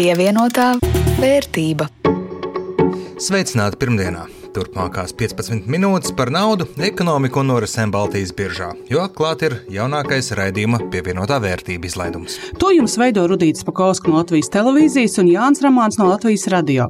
Pievienotā vērtība. Sveicināti pirmdienā! Turpmākās 15 minūtes par naudu, ekonomiku un norisēm Baltijas biržā, jo klāt ir jaunākais raidījuma pievienotā vērtība izlaidums. To jums veido Rudīts Pakausks no Latvijas televīzijas un Jānis Ramāns no Latvijas radio.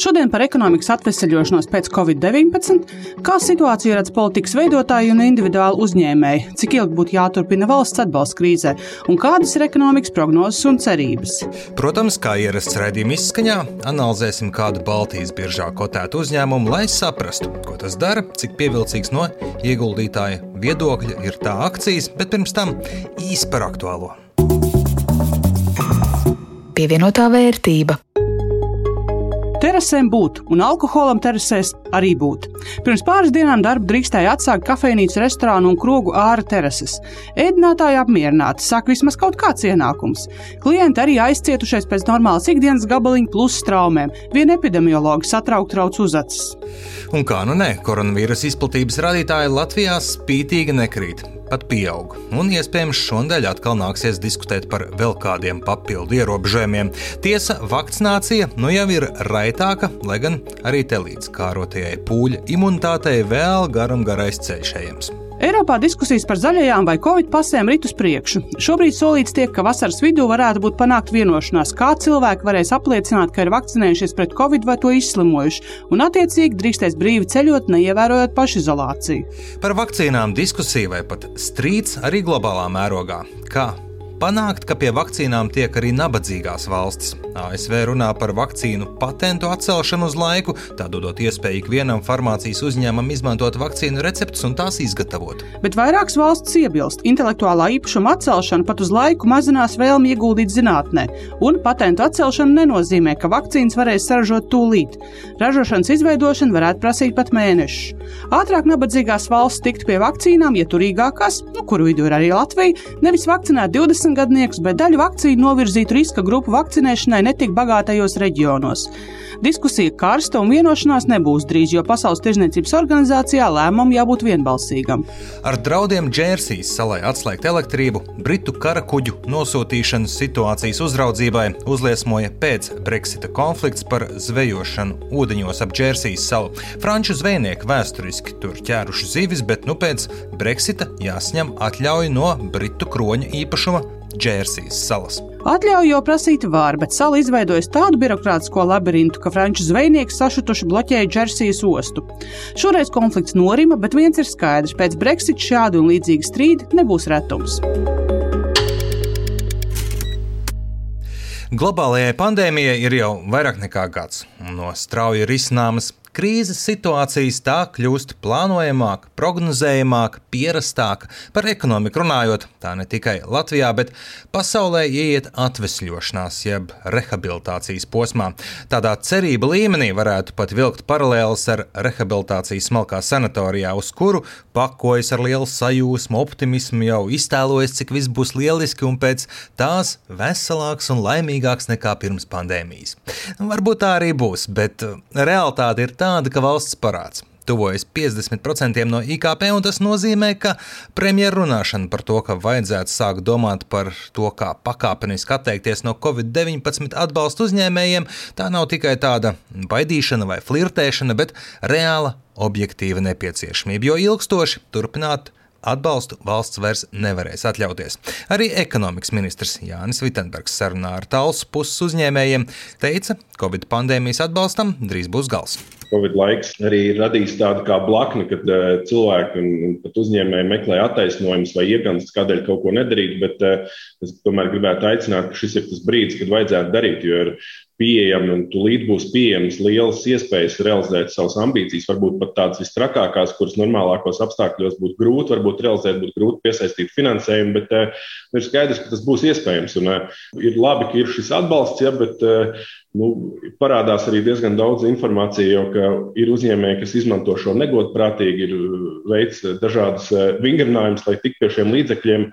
Šodien par ekonomikas atvesaļošanos pēc Covid-19, kā situāciju redz politikas veidotāji un individuāli uzņēmēji, cik ilgi būtu jāturpina valsts atbalsta krīzē un kādas ir ekonomikas prognozes un cerības. Protams, kā ierasts raidījuma izskaņā, analizēsim kādu Baltijas biržā kotētu uzņēmumu, lai saprastu, ko tas dara, cik pievilcīgs no ieguldītāja viedokļa ir tā akcijas, bet pirms tam īsi par aktuālo. Pievienotā vērtība. Terasēm būt, un alkoholam terasēs arī būt. Pirms pāris dienām darbu drīkstēja atsākt kafejnīcu, restorānu un krogu ārā terases. Ēdinātāji apmierināti, saka vismaz kaut kāds ienākums. Klienti arī aizcietušies pēc normālas ikdienas gabaliņa plus straumēm. Viena epidemiologa satraukti trauc uz acis. Un kā nu nē, koronavīrusa izplatības rādītāji Latvijā spītīgi nekrīt pat pieaug. Un iespējams šonadēļ atkal nāksies diskutēt par vēl kādiem papildu ierobežojumiem. Tiesa, vakcinācija nu jau ir raitāka, lai gan arī te līdz kārotajai pūļa imunitātei vēl garam garais ceļš ejams. Eiropā diskusijas par zaļajām vai covid pasēm rit uz priekšu. Šobrīd solīts tiek, ka vasaras vidū varētu būt panākt vienošanās, kā cilvēki varēs apliecināt, ka ir vakcinējušies pret covid vai to izslimojuši, un attiecīgi drīkstēs brīvi ceļot, neievērojot pašizolāciju. Par vakcīnām diskusija vai pat strīds arī globālā mērogā. Kā panākt, ka pie vakcīnām tiek arī nabadzīgās valstis. ASV runā par vakcīnu patentu atcelšanu uz laiku, tā dodot iespēju ikvienam farmācijas uzņēmumam izmantot vakcīnu receptus un tās izgatavot. Bet vairākas valstis iebilst, intelektuālā īpašuma atcelšana pat uz laiku mazinās vēlmi ieguldīt zinātnē, un patentu atcelšana nenozīmē, ka vakcīnas varēs saražot tūlīt. Ražošanas izveidošana varētu prasīt pat mēnešus. Ātrāk nabadzīgās valstis tiktu pie vakcīnām, ja turīgākās, nu, kuru vidū ir arī Latvija, nevis vakcinēt 20 gadniekus, bet daļu vakcīnu novirzītu riska grupu vakcinēšanai netik bagātajos reģionos. Diskusija karsta un vienošanās nebūs drīz, jo Pasaules tirzniecības organizācijā lēmumam jābūt vienbalsīgam. Ar draudiem Džersijas salai atslēgt elektrību, Britu kara kuģu nosūtīšanas situācijas uzraudzībai uzliesmoja pēc Brexita konflikts par zvejošanu ūdeņos ap Džersijas salu. Franču zvejnieki vēsturiski tur ķēruši zivis, bet nu pēc Brexita jāsņem atļauja no Britu kroņa īpašuma Džersijas salas. Atļauju jau prasīt var, bet sala izveidojas tādu birokrātisko labirintu, ka franču zvejnieki sašutuši bloķēja Džersijas ostu. Šoreiz konflikts norima, bet viens ir skaidrs: pēc Brexit šādi un līdzīgi strīdi nebūs retums. Globālajai pandēmijai ir jau vairāk nekā gads, un no strauji risināmas krīzes situācijas tā kļūst plānojamāka, prognozējamāka, pierastāka. Par ekonomiku runājot, tā ne tikai Latvijā, bet pasaulē ieiet atvesļošanās, jeb rehabilitācijas posmā. Tādā cerība līmenī varētu pat vilkt paralēlus ar rehabilitācijas smalkā sanatorijā, uz kuru pakojas ar lielu sajūsmu, optimismu, jau iztēlojas, cik viss būs lieliski un pēc tās veselāks un laimīgāks nekā pirms pandēmijas. Varbūt tā arī būs, bet realitāte ir tāda, ka valsts parāds tuvojas 50% no IKP, un tas nozīmē, ka premjeras runāšana par to, ka vajadzētu sākt domāt par to, kā pakāpeniski atteikties no Covid-19 atbalsta uzņēmējiem, tā nav tikai tāda baidīšana vai flirtēšana, bet reāla objektīva nepieciešamība, jo ilgstoši turpināt atbalstu valsts vairs nevarēs atļauties. Arī ekonomikas ministrs Jānis Vitsenbergs sarunā ar tālus puses uzņēmējiem teica, ka Covid pandēmijas atbalstam drīz būs gals. Covid laiks arī ir radījis tādu kā blakni, kad uh, cilvēki un pat uzņēmēji meklē attaisnojumus vai iegansts, kādēļ kaut ko nedarīt. Bet uh, es tomēr gribētu aicināt, ka šis ir tas brīdis, kad vajadzētu darīt, jo ir pieejami un tūlīt būs pieejamas lielas iespējas realizēt savas ambīcijas, varbūt pat tādas visstrakākās, kuras normālākos apstākļos būtu grūti, varbūt realizēt, būtu grūti piesaistīt finansējumu, bet uh, ir skaidrs, ka tas būs iespējams. Un, uh, ir labi, ka ir šis atbalsts, ja, bet uh, nu, parādās arī diezgan daudz informācijas, jo ir uzņēmēji, kas izmanto šo negodprātīgi, ir veids dažādas vingrinājumus, lai tiktu pie šiem līdzekļiem.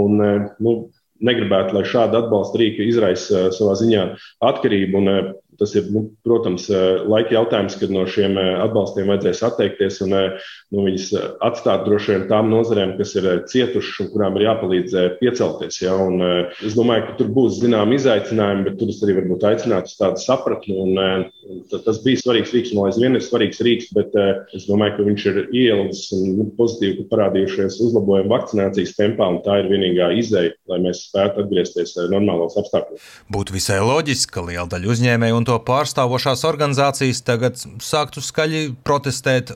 Un, nu, negribētu, lai šāda atbalsta rīka izraisa savā ziņā atkarību. Un Tas ir, nu, protams, laika jautājums, kad no šiem atbalstiem vajadzēs atteikties un nu, viņus atstāt droši vien tām nozarēm, kas ir cietušas un kurām ir jāpalīdz piecelties. Ja? Un, es domāju, ka tur būs zinām izaicinājumi, bet tur es arī varbūt aicinātu uz tādu sapratni. Un, tas bija svarīgs rīks, un aizvien ir svarīgs rīks, bet es domāju, ka viņš ir ielūdzis un nu, pozitīvi parādījušies uzlabojumi vakcinācijas tempā, un tā ir vienīgā izēja, lai mēs spētu atgriezties normālos apstākļos. Būtu visai loģiski, ka liela daļa uzņēmēju un to pārstāvošās organizācijas tagad sāktu skaļi protestēt.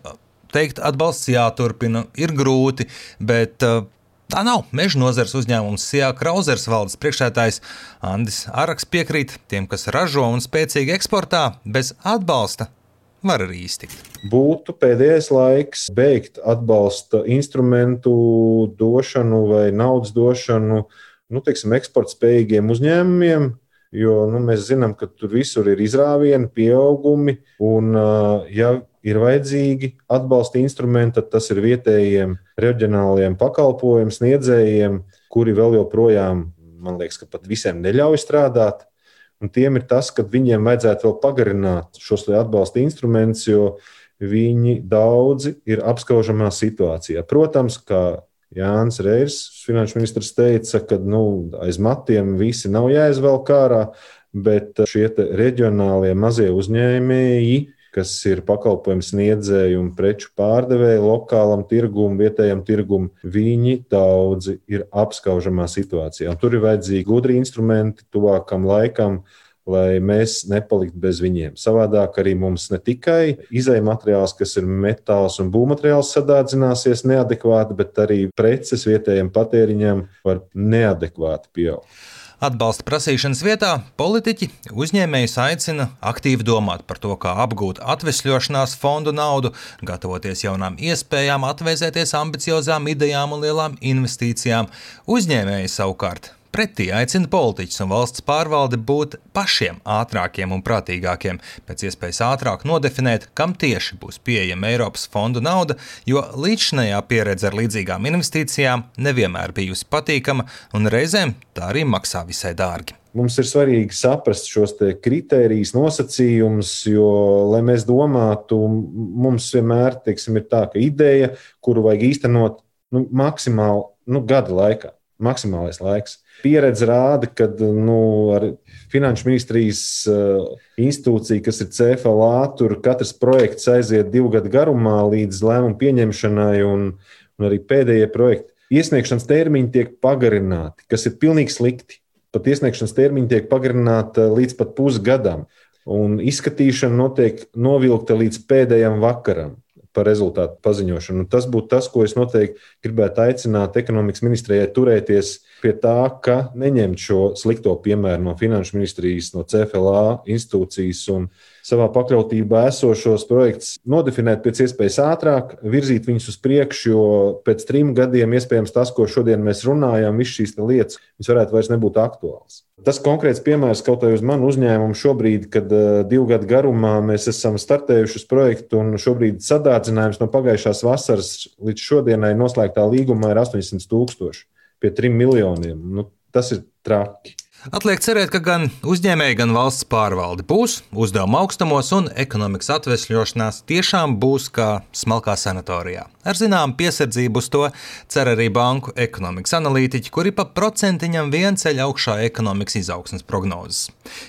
Teikt, atbalsts jāturpina, ir grūti, bet uh, Tā nav. Meža nozares uzņēmums Sijā Krauzers valdes priekšētājs Andis Araks piekrīt tiem, kas ražo un spēcīgi eksportā, bez atbalsta var arī iztikt. Būtu pēdējais laiks beigt atbalsta instrumentu došanu vai naudas došanu nu, teiksim, eksporta spējīgiem uzņēmumiem. Jo nu, mēs zinām, ka tur visur ir izrāvieni, pieaugumi, un, ja ir vajadzīgi atbalsta instrumenti, tad tas ir vietējiem reģionāliem pakalpojumu sniedzējiem, kuri vēl joprojām, man liekas, ka pat visiem neļauj strādāt. Un tiem ir tas, ka viņiem vajadzētu vēl pagarināt šos atbalsta instrumentus, jo viņi daudzi ir apskaužamā situācijā. Protams, ka Jānis Reirs, finanšu ministrs, teica, ka nu, aiz matiem visi nav jāizvelk ārā, bet šie reģionālie mazie uzņēmēji, kas ir pakalpojumu sniedzēji un preču pārdevēji lokālam tirgumam, vietējam tirgumam, viņi daudzi ir apskaužamā situācijā. Un tur ir vajadzīgi gudri instrumenti tuvākam laikam, lai mēs nepaliktu bez viņiem. Savādāk arī mums ne tikai izējai materiāls, kas ir metāls un būvmateriāls, sadārdzināsies neadekvāti, bet arī preces vietējiem patēriņam var neadekvāti pieaugt. Atbalsta prasīšanas vietā politiķi uzņēmējus aicina aktīvi domāt par to, kā apgūt atvesļošanās fondu naudu, gatavoties jaunām iespējām, atvēsēties ambiciozām idejām un lielām investīcijām. Uzņēmēji savukārt Pretī aicina politiķus un valsts pārvaldi būt pašiem ātrākiem un prātīgākiem, pēc iespējas ātrāk nodefinēt, kam tieši būs pieejama Eiropas fondu nauda, jo līdzinājā pieredze ar līdzīgām investīcijām nevienmēr bijusi patīkama un reizēm tā arī maksā visai dārgi. Mums ir svarīgi saprast šos kritērijus, nosacījumus, jo, lai mēs domātu, mums vienmēr teiksim, ir tā, ideja, kuru vajag īstenot nu, maksimāli nu, gada laikā, maksimālais laiks. Pieredze rāda, ka nu, ar Finanšu ministrijas uh, institūciju, kas ir CFLA, tur katrs projekts aiziet divu gadu garumā līdz lēmumu pieņemšanai, un, un arī pēdējie projekti. Iesniegšanas termiņi tiek pagarināti, kas ir pilnīgi slikti. Pat iesniegšanas termiņi tiek pagarināti līdz pat pusgadam, un izskatīšana notiek novilkta līdz pēdējam vakaram par rezultātu paziņošanu. Un tas būtu tas, ko es noteikti gribētu aicināt ekonomikas ministrijai turēties pie tā, ka neņemt šo slikto piemēru no Finanšu ministrijas, no CFLA institūcijas un savā pakļautībā esošos projektus nodefinēt pēc iespējas ātrāk, virzīt viņus uz priekšu, jo pēc trim gadiem iespējams tas, ko šodien mēs runājam, visas šīs lietas, varētu vairs nebūt aktuāls. Tas konkrēts piemērs kaut vai uz manu uzņēmumu šobrīd, kad uh, divu gadu garumā mēs esam startējuši uz projektu, un šobrīd sadārdzinājums no pagājušās vasaras līdz šodienai noslēgtā līgumā ir 800 tūkstoši pie trim miljoniem. Nu, tas ir traki. Atliek cerēt, ka gan uzņēmēji, gan valsts pārvalde būs uzdevuma augstumos un ekonomikas atvesļošanās tiešām būs kā smalkā sanatorijā. Ar zināmu piesardzību uz to cer arī banku ekonomikas analītiķi, kuri pa procentiņam vien ceļ augšā ekonomikas izaugsmas prognozes.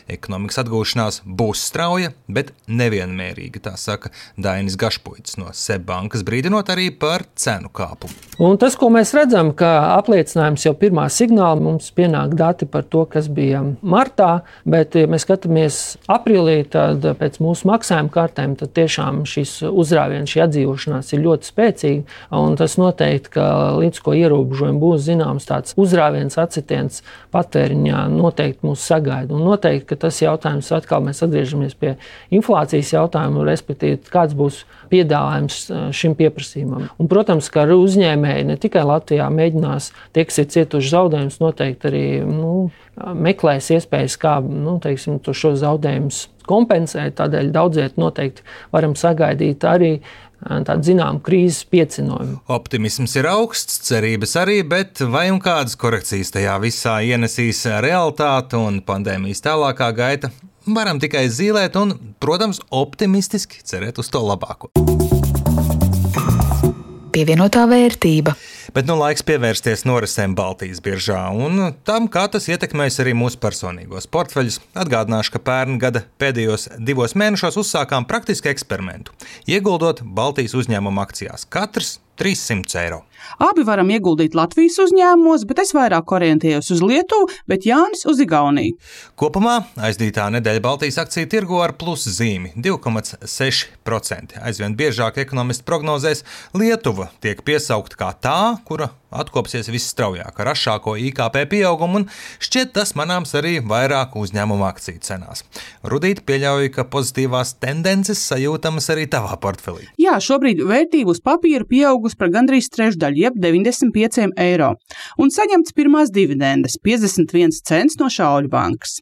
Ekonomikas atgūšanās būs strauja, bet nevienmērīga, tā saka Dainis Gašpuits no SEB bankas, brīdinot arī par cenu kāpumu. Un tas, ko mēs redzam, ka apliecinājums jau pirmā signāla mums pienāk dati par to, kas bija martā, bet, ja mēs skatāmies aprīlī, tad pēc mūsu maksājuma kārtēm, tiešām šis uzrāviens, šī atdzīvošanās ir ļoti spēcīga. Tas noteikti, ka līdz ko ierobežojumi būs zināms, tāds uzrāviens, atsitiens patēriņā noteikti mūs sagaida. Un noteikti, ka tas jautājums atkal mēs atgriežamies pie inflācijas jautājuma, respektīvi, kāds būs piedāvājums šim pieprasījumam. Un, protams, ka uzņēmēji ne tikai Latvijā mēģinās, tie, kas ir cietuši zaudējumus, noteikti arī nu, meklēs iespējas, kā nu, teiksim, šos zaudējumus kompensēt. Tādēļ daudziet noteikti varam sagaidīt arī tādu zināmu krīzes piecinojumu. Optimisms ir augsts, cerības arī, bet vai un kādas korekcijas tajā visā ienesīs realitāte un pandēmijas tālākā gaita? Varam tikai zīmēt un, protams, optimistiski cerēt uz to labāko. Pievienotā vērtība. Bet nu laiks pievērsties norisēm Baltijas biržā un tam, kā tas ietekmēs arī mūsu personīgos portfeļus. Atgādināšu, ka pērn gada pēdējos divos mēnešos uzsākām praktisku eksperimentu, ieguldot Baltijas uzņēmumu akcijās. Katrs 300 eiro. Abi varam ieguldīt Latvijas uzņēmumos, bet es vairāk orientējos uz Lietuvu, bet Jānis uz Igauniju. Kopumā aizdītā nedēļa Baltijas akciju tirgo ar plusu zīmi - 2,6%. Aizvien biežāk ekonomisti prognozēs Lietuva tiek piesaukt kā tā, kura atkopsies visstraujāk ar ašāko IKP pieaugumu, un šķiet tas manāms arī vairāk uzņēmumu akciju cenās. Rudīt pieļauju, ka pozitīvās tendences sajūtamas arī tavā portfelī. Jā, šobrīd vērtība uz papīra pieaugusi par gandrīz trešdaļu, jeb 95 eiro, un saņemts pirmās dividendes - 51 cents no Šauļu bankas.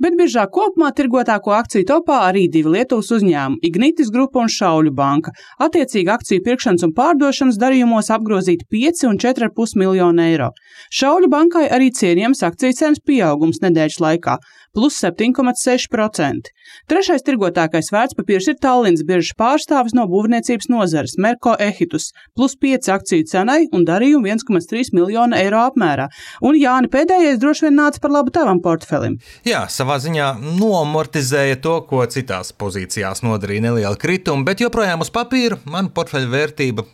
Bet biržā kopumā tirgotāko akciju topā arī divi Lietuvas uzņēmumi - Ignitis grupa un Šauļu banka. Attiecīgi akciju pirkšanas un pārdošanas darījumos apgrozīt 5 un 4,5 miljonu eiro. Šauļu bankai arī cienījams akciju cenas pieaugums nedēļas laikā - plus 7,6%. Trešais tirgotākais vērtspapīrs ir Tallinas biržas pārstāvis no būvniecības nozares Merko Ehitus - plus 5 akciju cenai un darījumu 1,3 miljonu eiro apmērā. Un Jāni pēdējais droši vien nāca par labu tavam portfelim. Jā, savā ziņā noamortizēja to, ko citās pozīcijās nodarīja neliela krituma, bet joprojām uz papīra man portfeļa vērtība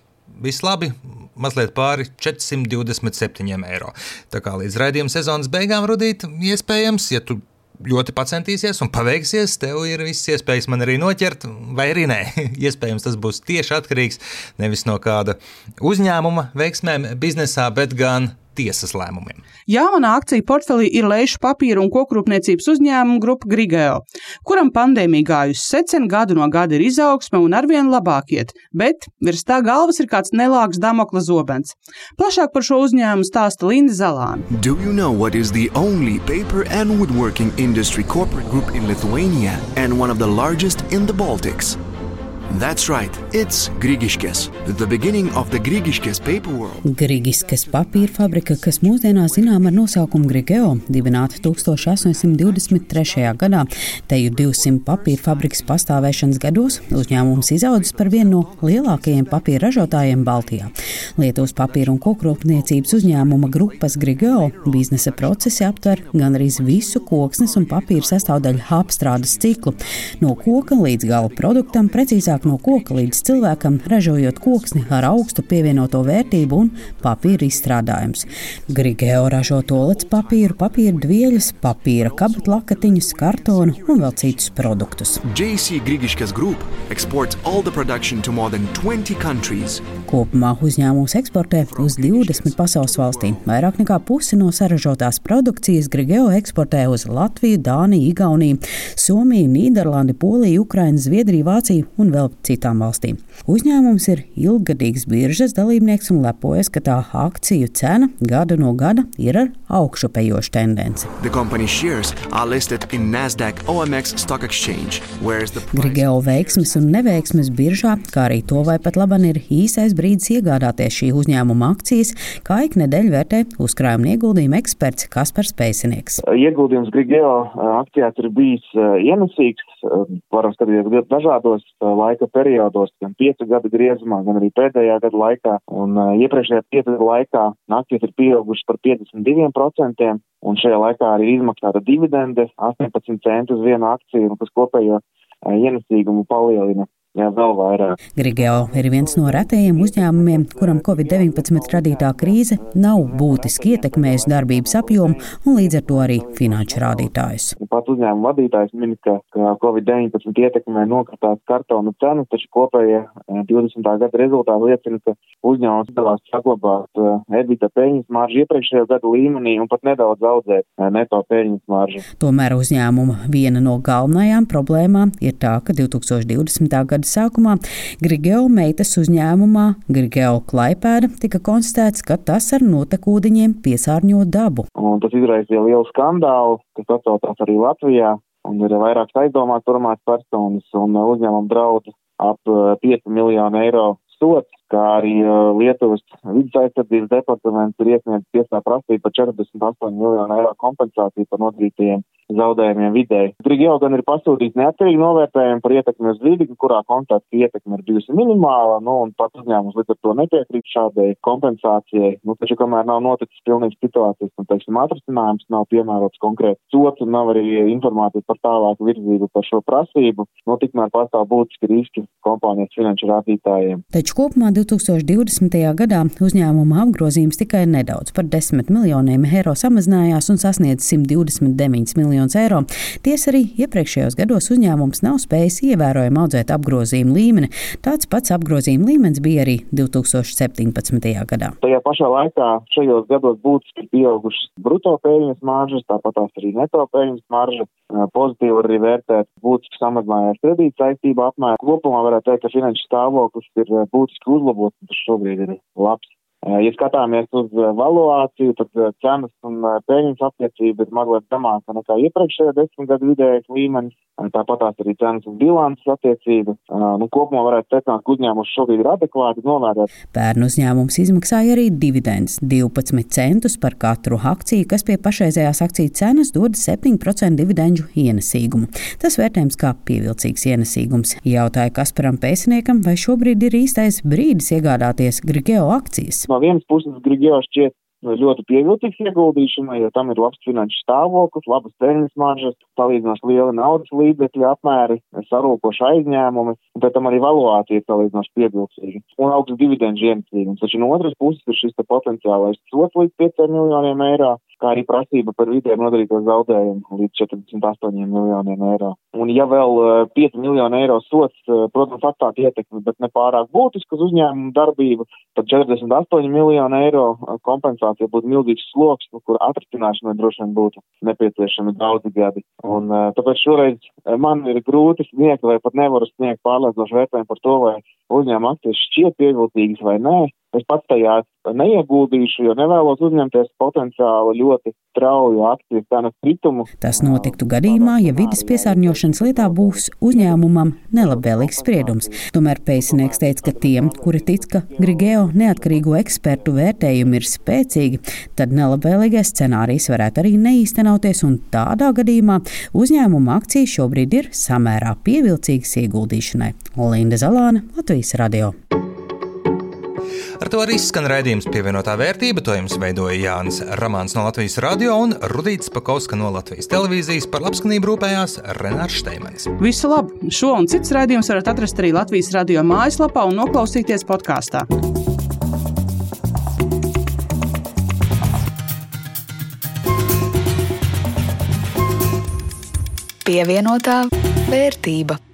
vislabi. Mazliet pāri 427 eiro. Tā kā līdz raidījuma sezonas beigām rudīt, iespējams, ja tu ļoti pacentīsies un paveiksies, tev ir visas iespējas man arī noķert, vai arī nē. Iespējams, tas būs tieši atkarīgs nevis no kāda uzņēmuma veiksmēm biznesā, bet gan tiesas lēmumiem. Jā, manā akciju portfelī ir lejuša papīra un kokrūpniecības uzņēmuma grupa Grigeo, kuram pandēmija gājusi secen, gadu no gada ir izaugsme un arvien labāk iet, bet virs tā galvas ir kāds nelāks Damokla zobens. Plašāk par šo uzņēmumu stāsta Linda Zalāna. Do you know what is the only paper and woodworking industry corporate group in Lithuania and one of the largest in the Baltics? That's right, it's Grigiškes, the beginning of the Grigiškes paper world. Grigiškes papīra fabrika, kas mūsdienās zinām ar nosaukumu Grigeo, dibināta 1823. gadā. Teju 200 papīra fabrikas pastāvēšanas gados uzņēmums izaudzis par vienu no lielākajiem papīra ražotājiem Baltijā. Lietuvas papīra un kokrūpniecības uzņēmuma grupas Grigeo biznesa procesi aptver gan arī visu koksnes un papīra sastāvdaļu apstrādes ciklu, no koka līdz gala produktam, precīzāk no koka līdz cilvēkam, ražojot koksni ar augstu pievienoto vērtību un papīra izstrādājumus. Grigeo ražo tolets papīru, papīra dvieļas, papīra kabatlakatiņus, kartonu un vēl citus produktus. JC Grigiškes Group exports all the production to more than 20 countries. Kopumā uzņēmums eksportē uz 20 pasaules valstīm. Vairāk nekā pusi no saražotās produkcijas Grigeo eksportē uz Latviju, Dāniju, Igauniju, Somiju, Nīderlandi, Poliju, Ukrainu, Zviedriju, Vāciju un vēl citām valstīm. Uzņēmums ir ilggadīgs biržas dalībnieks un lepojas, ka tā akciju cena gadu no gada ir ar augšupejošu tendenci. The company's shares are listed in Nasdaq OMX Stock Exchange, whereas the price Grigeo veiksmes un neveiksmes biržā, kā arī to, vai pat laban ir īsais brīdis iegādāties šī uzņēmuma akcijas, kā ik nedēļu vērtē uzkrājuma ieguldījuma eksperts Kaspars Pēcinieks. Ieguldījums Grigeo akcijās ir bijis eh, ienesīgs. Eh, Varam skatīties dažādos eh, laika periodos, gan piecu gadu griezumā, gan arī pēdējā gada laikā. Un eh, iepriekšējā piecu gadu laikā akcijas ir pieaugušas par 52%, un šajā laikā arī izmaksāta dividende 18 centus uz vienu akciju, kas kopējo eh, ienesīgumu palielina jā, vēl vairāk. Grigeo ir viens no retajiem uzņēmumiem, kuram Covid-19 radītā krīze nav būtiski ietekmējusi darbības apjomu un līdz ar to arī finanšu rādītājus. Pats uzņēmuma vadītājs min, ka, ka Covid-19 ietekmē nokritās kartonu cenas, taču kopējie eh, 20. gada rezultāti liecina, ka uzņēmums izdevās saglabāt eh, EBITDA peļņas maržu iepriekšējā gada līmenī un pat nedaudz audzēt eh, neto peļņas maržu. Tomēr uzņēmuma viena no galvenajām problēmām ir tā, ka 2020. gada sākumā Grigeo meitas uzņēmumā Grigeo Klaipēda tika konstatēts, ka tas ar notekūdeņiem piesārņo dabu. Un tas izraisīja lielu skandālu, kas atcaucās arī Latvijā. Un ir vairākas aizdomās turmās personas un uzņēmuma draudi ap eh, 5 miljonu eiro sots. Kā arī Lietuvas vidas aizsardzības departaments ir iesniedzis tiesā prasību par 48 miljonu eiro kompensāciju par nodarītajiem zaudējumiem vidēji. Grigio gan ir pasūtījis neatkarīgi novērtējumu par ietekmi uz vidi, kurā kontakta ietekme ir bijusi minimāla, nu, un pat uzņēmums līdz ar to nepiekrīt šādai kompensācijai. Nu, taču, kamēr nav noticis pilnīgs situācijas, un, teiksim, atrasinājums nav piemērots konkrēts sots un nav arī informācijas par tālāku virzību par šo prasību, nu, tikmēr pastāv būtiski riski kompānijas finanšu rādītājiem. Taču kopumā 2020. gadā uzņēmuma apgrozījums tikai nedaudz par 10 miljoniem eiro samazinājās un sasniedz 129 miljonus eiro. Tiesa arī iepriekšējos gados uzņēmums nav spējis ievērojami audzēt apgrozījumu līmeni. Tāds pats apgrozījuma līmenis bija arī 2017. gadā. Tajā pašā laikā šajos gados būtiski pieaugušas bruto peļņas maržas, tāpat arī neto peļņas marža. Pozitīvi arī vērtēt būtiski samazinājās kredīta saistība apmēra. Kopumā varētu teikt, ka finanšu stāvoklis ir būtiski uzlabots, un tas šobrīd ir labs. Ja skatāmies uz valuāciju, tad cenas un peļņas attiecība ir mazliet zemāka nekā iepriekšējā desmit gadu vidējais līmenis. Tāpat tās arī cenas un bilances attiecība. Nu, kopumā varētu secināt, ka uzņēmums šobrīd ir adekvāti novērtēts. Pērn uzņēmums izmaksāja arī dividendus 12 centus par katru akciju, kas pie pašreizējās akciju cenas dod 7% dividendžu ienesīgumu. Tas vērtējums kā pievilcīgs ienesīgums. Jautāja Kasparam Pēciniekam, vai šobrīd ir īstais brīdis iegādāties Grigeo akcijas. No vienas puses Grigeo šķiet ļoti pievilcīgs ieguldīšanai, jo tam ir labs finanšu stāvoklis, labas peļņas maržas, salīdzinoši liela naudas līdzekļu apmēri, sarūkoši aizņēmumi, bet tam arī valuācija ir salīdzinoši pievilcīga un augsts dividendžu ienesīgums. Taču no otras puses ir šis potenciālais sots līdz 5 miljoniem eiro, kā arī prasība par vidiem nodarīto zaudējumu līdz 48 miljoniem eiro. Un ja vēl 5 eh, miljonu eiro sots, eh, protams, atstāt ietekmi, bet ne pārāk būtisku uz uzņēmumu darbību, tad 48 miljonu eiro eh, kompensācija būtu milzīgs sloks, nu, kur atrisināšanai droši vien būtu nepieciešami daudzi gadi. Un tāpēc šoreiz man ir grūti sniegt vai pat nevaru sniegt pārliecinošu vērtējumu par to, vai uzņēmuma akcijas šķiet pievilcīgas vai nē. Es pats tajā neieguldīšu, jo nevēlos uzņemties potenciāli ļoti strauju akciju cenas kritumu. Tas notiktu gadījumā, ja vidas piesārņošanas lietā būs uzņēmumam nelabvēlīgs spriedums. Tomēr Pēcinieks teica, ka tiem, kuri tic, ka Grigeo neatkarīgo ekspertu vērtējumi ir spēcīgi, tad nelabvēlīgais scenārijs varētu arī neīstenoties, un tādā gadījumā uzņēmuma akcijas šobrīd ir samērā pievilcīgas ieguldīšanai. Linda Zalāne, Latvijas radio. Ar to arī skan raidījums pievienotā vērtība. To jums veidoja Jānis Ramāns no Latvijas radio un Rudīts Pakauska no Latvijas televīzijas. Par labskanību rūpējās Renārs Šteimans. Visu labu! Šo un citus raidījumus varat atrast arī Latvijas radio mājaslapā un noklausīties podkāstā. Pievienotā vērtība.